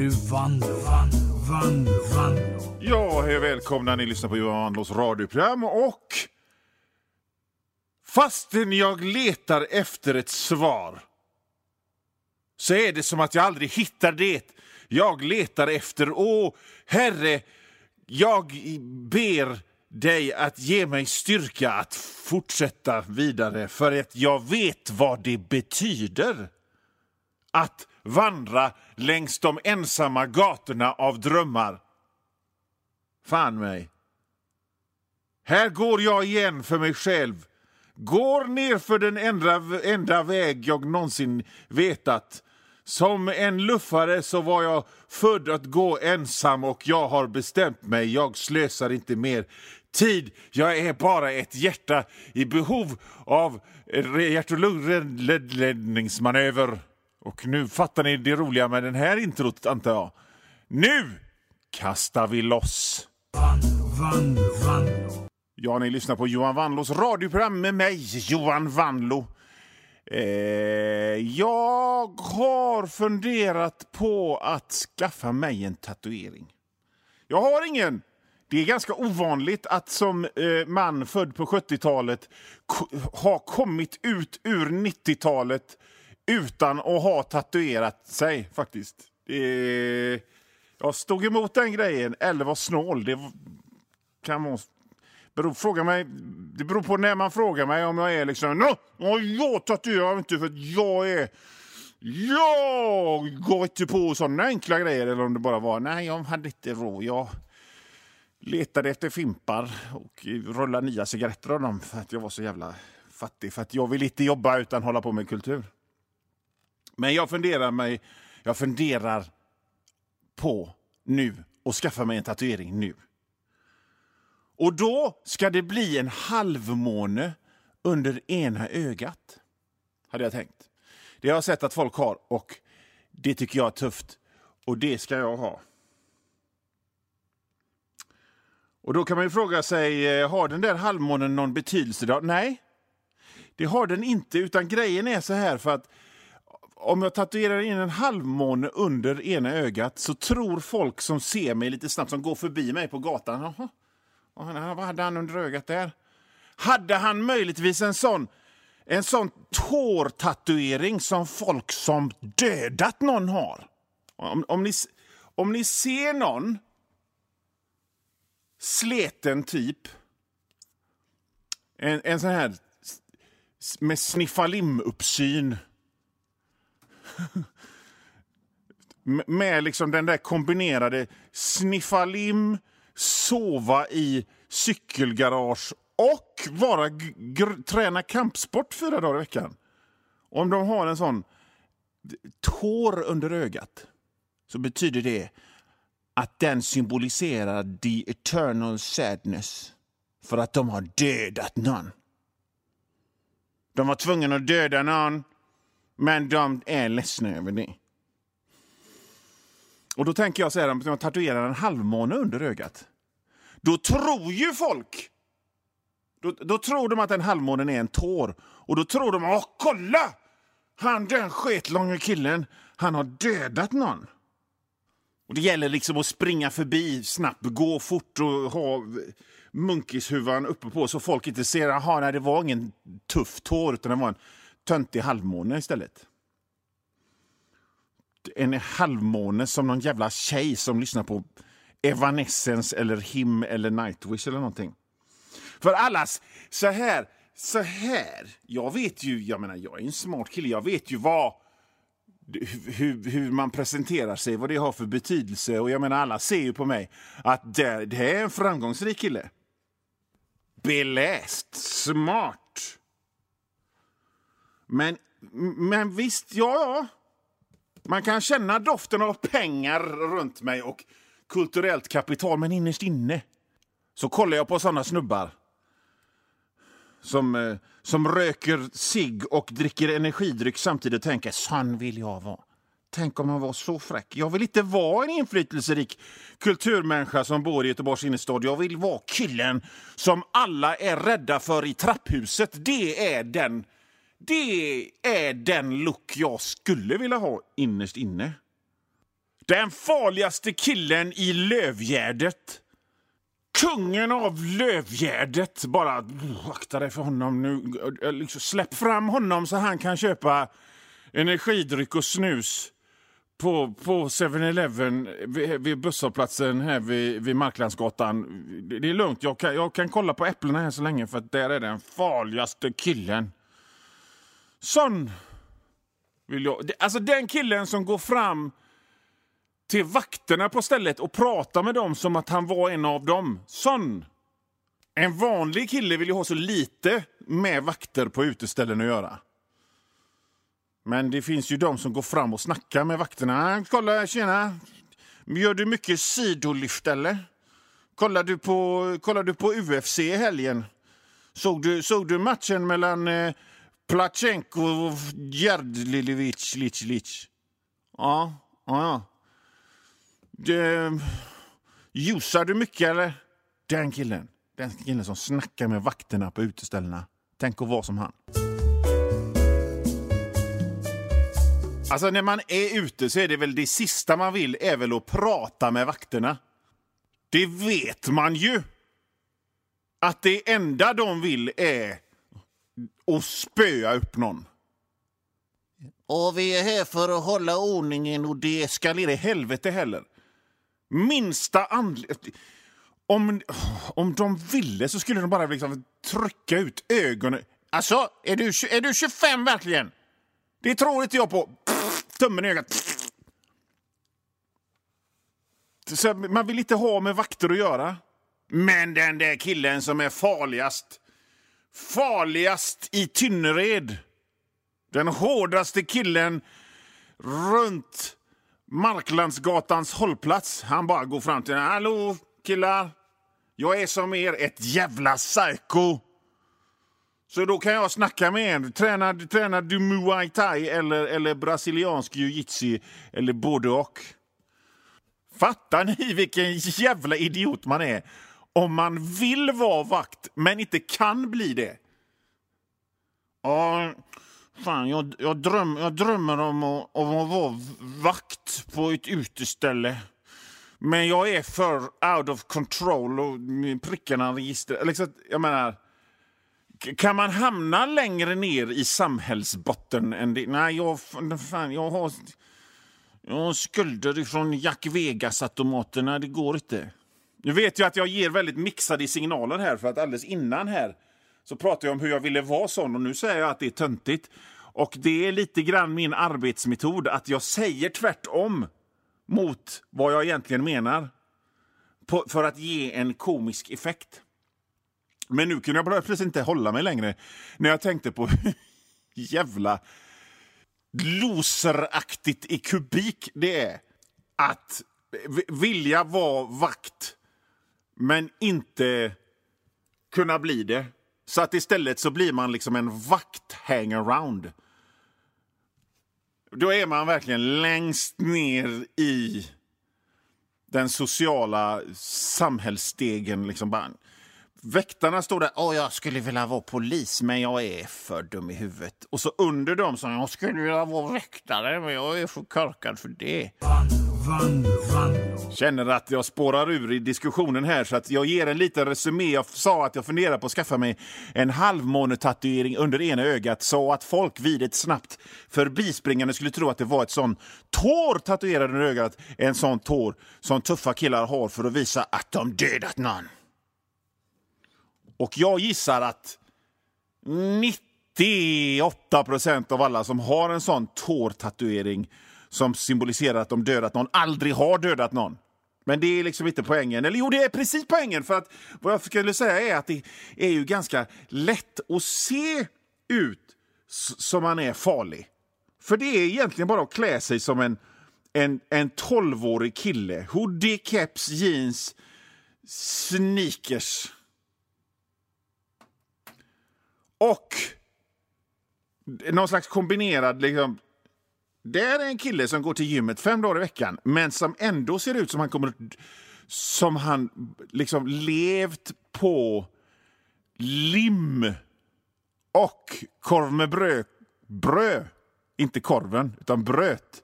nu Vanlo, Vanlo, Vanlo, Vanlo. Ja, hej och välkomna. Ni lyssnar på Johan Wandlås radioprogram och fastän jag letar efter ett svar så är det som att jag aldrig hittar det jag letar efter. Åh, Herre, jag ber dig att ge mig styrka att fortsätta vidare för att jag vet vad det betyder att vandra längs de ensamma gatorna av drömmar. Fan mig. Här går jag igen för mig själv. Går ner för den enda, enda väg jag någonsin vetat. Som en luffare så var jag född att gå ensam och jag har bestämt mig. Jag slösar inte mer tid. Jag är bara ett hjärta i behov av hjärt och lungräddningsmanöver. Och nu fattar ni det roliga med den här introt, antar jag. Nu kastar vi loss! Vanlo, Vanlo, Vanlo. Ja, ni lyssnar på Johan Vanlos radioprogram med mig, Johan Vanlo. Eh, jag har funderat på att skaffa mig en tatuering. Jag har ingen. Det är ganska ovanligt att som eh, man född på 70-talet ha kommit ut ur 90-talet utan att ha tatuerat sig, faktiskt. Det, jag stod emot den grejen, eller var snål. Det kan man Beror, fråga mig, det beror på när man frågar mig om jag är liksom... No, jag tatuerar inte för att jag är... Jag går inte på såna enkla grejer. Eller om det bara var, nej, jag hade inte råd. Jag letade efter fimpar och rullade nya cigaretter av dem för att jag var så jävla fattig. För att jag vill inte jobba utan hålla på med kultur. Men jag funderar, mig, jag funderar på nu att skaffa mig en tatuering nu. Och då ska det bli en halvmåne under ena ögat. Hade jag tänkt. Det har jag sett att folk har och det tycker jag är tufft. Och det ska jag ha. Och då kan man ju fråga sig, eh, har den där halvmånen någon betydelse? Då? Nej, det har den inte. Utan grejen är så här för att om jag tatuerar in en halvmåne under ena ögat så tror folk som ser mig lite snabbt, som går förbi mig på gatan, Jaha, vad hade han under ögat där? Hade han möjligtvis en sån, en sån tårtatuering som folk som dödat någon har? Om, om, ni, om ni ser någon sleten typ, en, en sån här med sniffalim-uppsyn med liksom den där kombinerade sniffa lim, sova i cykelgarage och vara träna kampsport fyra dagar i veckan. Om de har en sån tår under ögat så betyder det att den symboliserar the eternal sadness för att de har dödat någon. De var tvungna att döda någon men de är ledsna över det. Och då tänker jag så här, om jag tatuerar en halvmåne under ögat. Då tror ju folk... Då, då tror de att en halvmånen är en tår. Och då tror de, åh kolla! Han den sketlånga killen, han har dödat någon. Och Det gäller liksom att springa förbi snabbt, gå fort och ha munkishuvan uppe på så folk inte ser att det var ingen tuff tår utan det var en töntig halvmåne istället. En halvmåne som någon jävla tjej som lyssnar på Evanescence eller Him eller Nightwish eller någonting. För allas, så här, så här. Jag vet ju, jag menar, jag är en smart kille. Jag vet ju vad hur, hur, man presenterar sig, vad det har för betydelse. Och jag menar, alla ser ju på mig att det, det är en framgångsrik kille. Beläst, smart. Men, men visst, ja, ja. Man kan känna doften av pengar runt mig och kulturellt kapital, men innerst inne så kollar jag på såna snubbar som, eh, som röker sig och dricker energidryck samtidigt och tänker sån vill jag vara. Tänk om man var så fräck. Jag vill inte vara en inflytelserik kulturmänniska som bor i Göteborgs innerstad. Jag vill vara killen som alla är rädda för i trapphuset. Det är den det är den look jag skulle vilja ha innerst inne. Den farligaste killen i Lövgärdet. Kungen av Lövgärdet. Bara akta dig för honom nu. Liksom, släpp fram honom så han kan köpa energidryck och snus på, på 7-Eleven vid, vid busshållplatsen här vid, vid Marklandsgatan. Det, det är lugnt, jag kan, jag kan kolla på äpplena här så länge för där är den farligaste killen. Sån vill jag... Alltså den killen som går fram till vakterna på stället och pratar med dem som att han var en av dem. Sån! En vanlig kille vill ju ha så lite med vakter på uteställen att göra. Men det finns ju de som går fram och snackar med vakterna. Ah, kolla, tjena! Gör du mycket sidolyft eller? Kollar du på, kollar du på UFC i helgen? Såg du, såg du matchen mellan eh, Plachenko och Lic, lic? Ja, ja. Det, Ljusar du mycket eller? Den killen. Den killen som snackar med vakterna på uteställena. Tänk att vara som han. Alltså när man är ute så är det väl det sista man vill är väl att prata med vakterna. Det vet man ju. Att det enda de vill är att spöa upp någon. Och vi är här för att hålla ordningen och det eskalerar i helvete heller. Minsta anledning... Om, om de ville så skulle de bara liksom trycka ut ögonen. Alltså, är du, är du 25 verkligen? Det tror inte jag på. Tummen i ögat. Så man vill inte ha med vakter att göra. Men den där killen som är farligast. Farligast i Tynnered. Den hårdaste killen runt Marklandsgatans hållplats. Han bara går fram till Hallå killar. Jag är som er ett jävla psycho. Så då kan jag snacka med en. Tränar, tränar du muay thai eller, eller brasiliansk jiu-jitsu eller både och? Fattar ni vilken jävla idiot man är om man vill vara vakt men inte kan bli det? Ja, fan, jag, jag, dröm, jag drömmer om att, om att vara vakt på ett uteställe. Men jag är för out of control och prickarna registrerar. Liksom, jag menar... Kan man hamna längre ner i samhällsbotten än det? Nej, jag, fan, jag, har, jag har skulder från Jack Vegas-automaterna. Det går inte. Nu vet jag att jag ger väldigt mixade signaler här, för att alldeles innan här så pratade jag om hur jag ville vara sån och nu säger jag att det är töntigt. Och det är lite grann min arbetsmetod, att jag säger tvärtom mot vad jag egentligen menar. På, för att ge en komisk effekt. Men nu kunde jag plötsligt inte hålla mig längre när jag tänkte på jävla loseraktigt i kubik det är att vilja vara vakt men inte kunna bli det. Så att istället så blir man liksom en vakt-hangaround. Då är man verkligen längst ner i den sociala samhällsstegen. Liksom bara, Väktarna står där. Åh, jag skulle vilja vara polis, men jag är för dum i huvudet. Och så under dem så jag skulle vilja vara väktare, men jag är för korkad för det. Känner att jag spårar ur i diskussionen här så att jag ger en liten resumé. Jag sa att jag funderar på att skaffa mig en halvmånetatuering under ena ögat så att folk vid ett snabbt förbispringande skulle tro att det var ett sån tår tatuerad under ögat. En sån tår som tuffa killar har för att visa att de dödat någon. Och jag gissar att 98 procent av alla som har en sån tårtatuering som symboliserar att de dödat någon aldrig har dödat någon. Men det är liksom inte poängen. Eller jo, det är precis poängen. För att vad jag skulle säga är att det är ju ganska lätt att se ut som man är farlig. För det är egentligen bara att klä sig som en, en, en 12-årig kille. Hoodie, keps, jeans, sneakers. Och någon slags kombinerad... Liksom, det är en kille som går till gymmet fem dagar i veckan men som ändå ser ut som han kommer som han liksom levt på lim och korv med bröd. Bröd. Inte korven, utan bröt.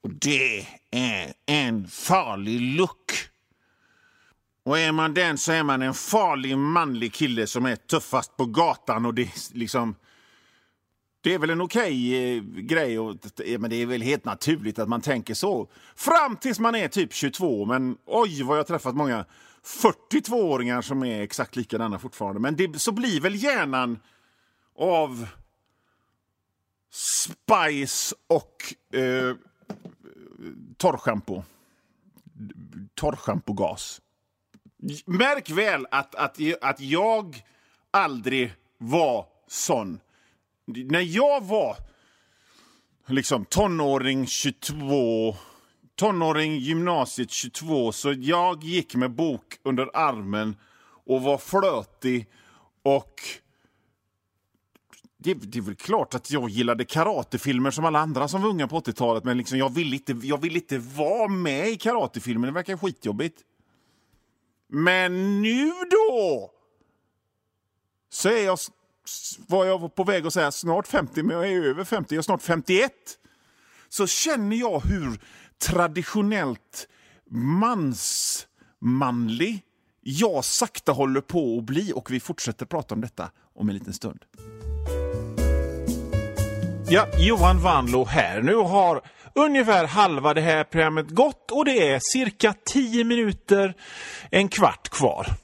Och det är en farlig look. Och är man den så är man en farlig manlig kille som är tuffast på gatan. Och det är liksom... Det är väl en okej eh, grej, och, men det är väl helt naturligt att man tänker så. Fram tills man är typ 22, men oj vad jag har träffat många 42-åringar som är exakt likadana fortfarande. Men det, så blir väl hjärnan av spice och eh, torrschampo. Torrschampogas. Märk väl att, att, att jag aldrig var sån. När jag var liksom tonåring 22, tonåring gymnasiet 22, så jag gick med bok under armen och var flötig och det, det, är väl klart att jag gillade karatefilmer som alla andra som var unga på 80-talet men liksom jag, vill inte, jag vill inte vara med i karatefilmer, det verkar skitjobbigt. Men nu då så är jag, var jag på väg att säga snart 50, men jag är över 50, jag är snart 51. Så känner jag hur traditionellt mansmanlig jag sakta håller på att bli och vi fortsätter prata om detta om en liten stund. Ja, Johan Vanlo här. Nu har ungefär halva det här programmet gått och det är cirka 10 minuter, en kvart kvar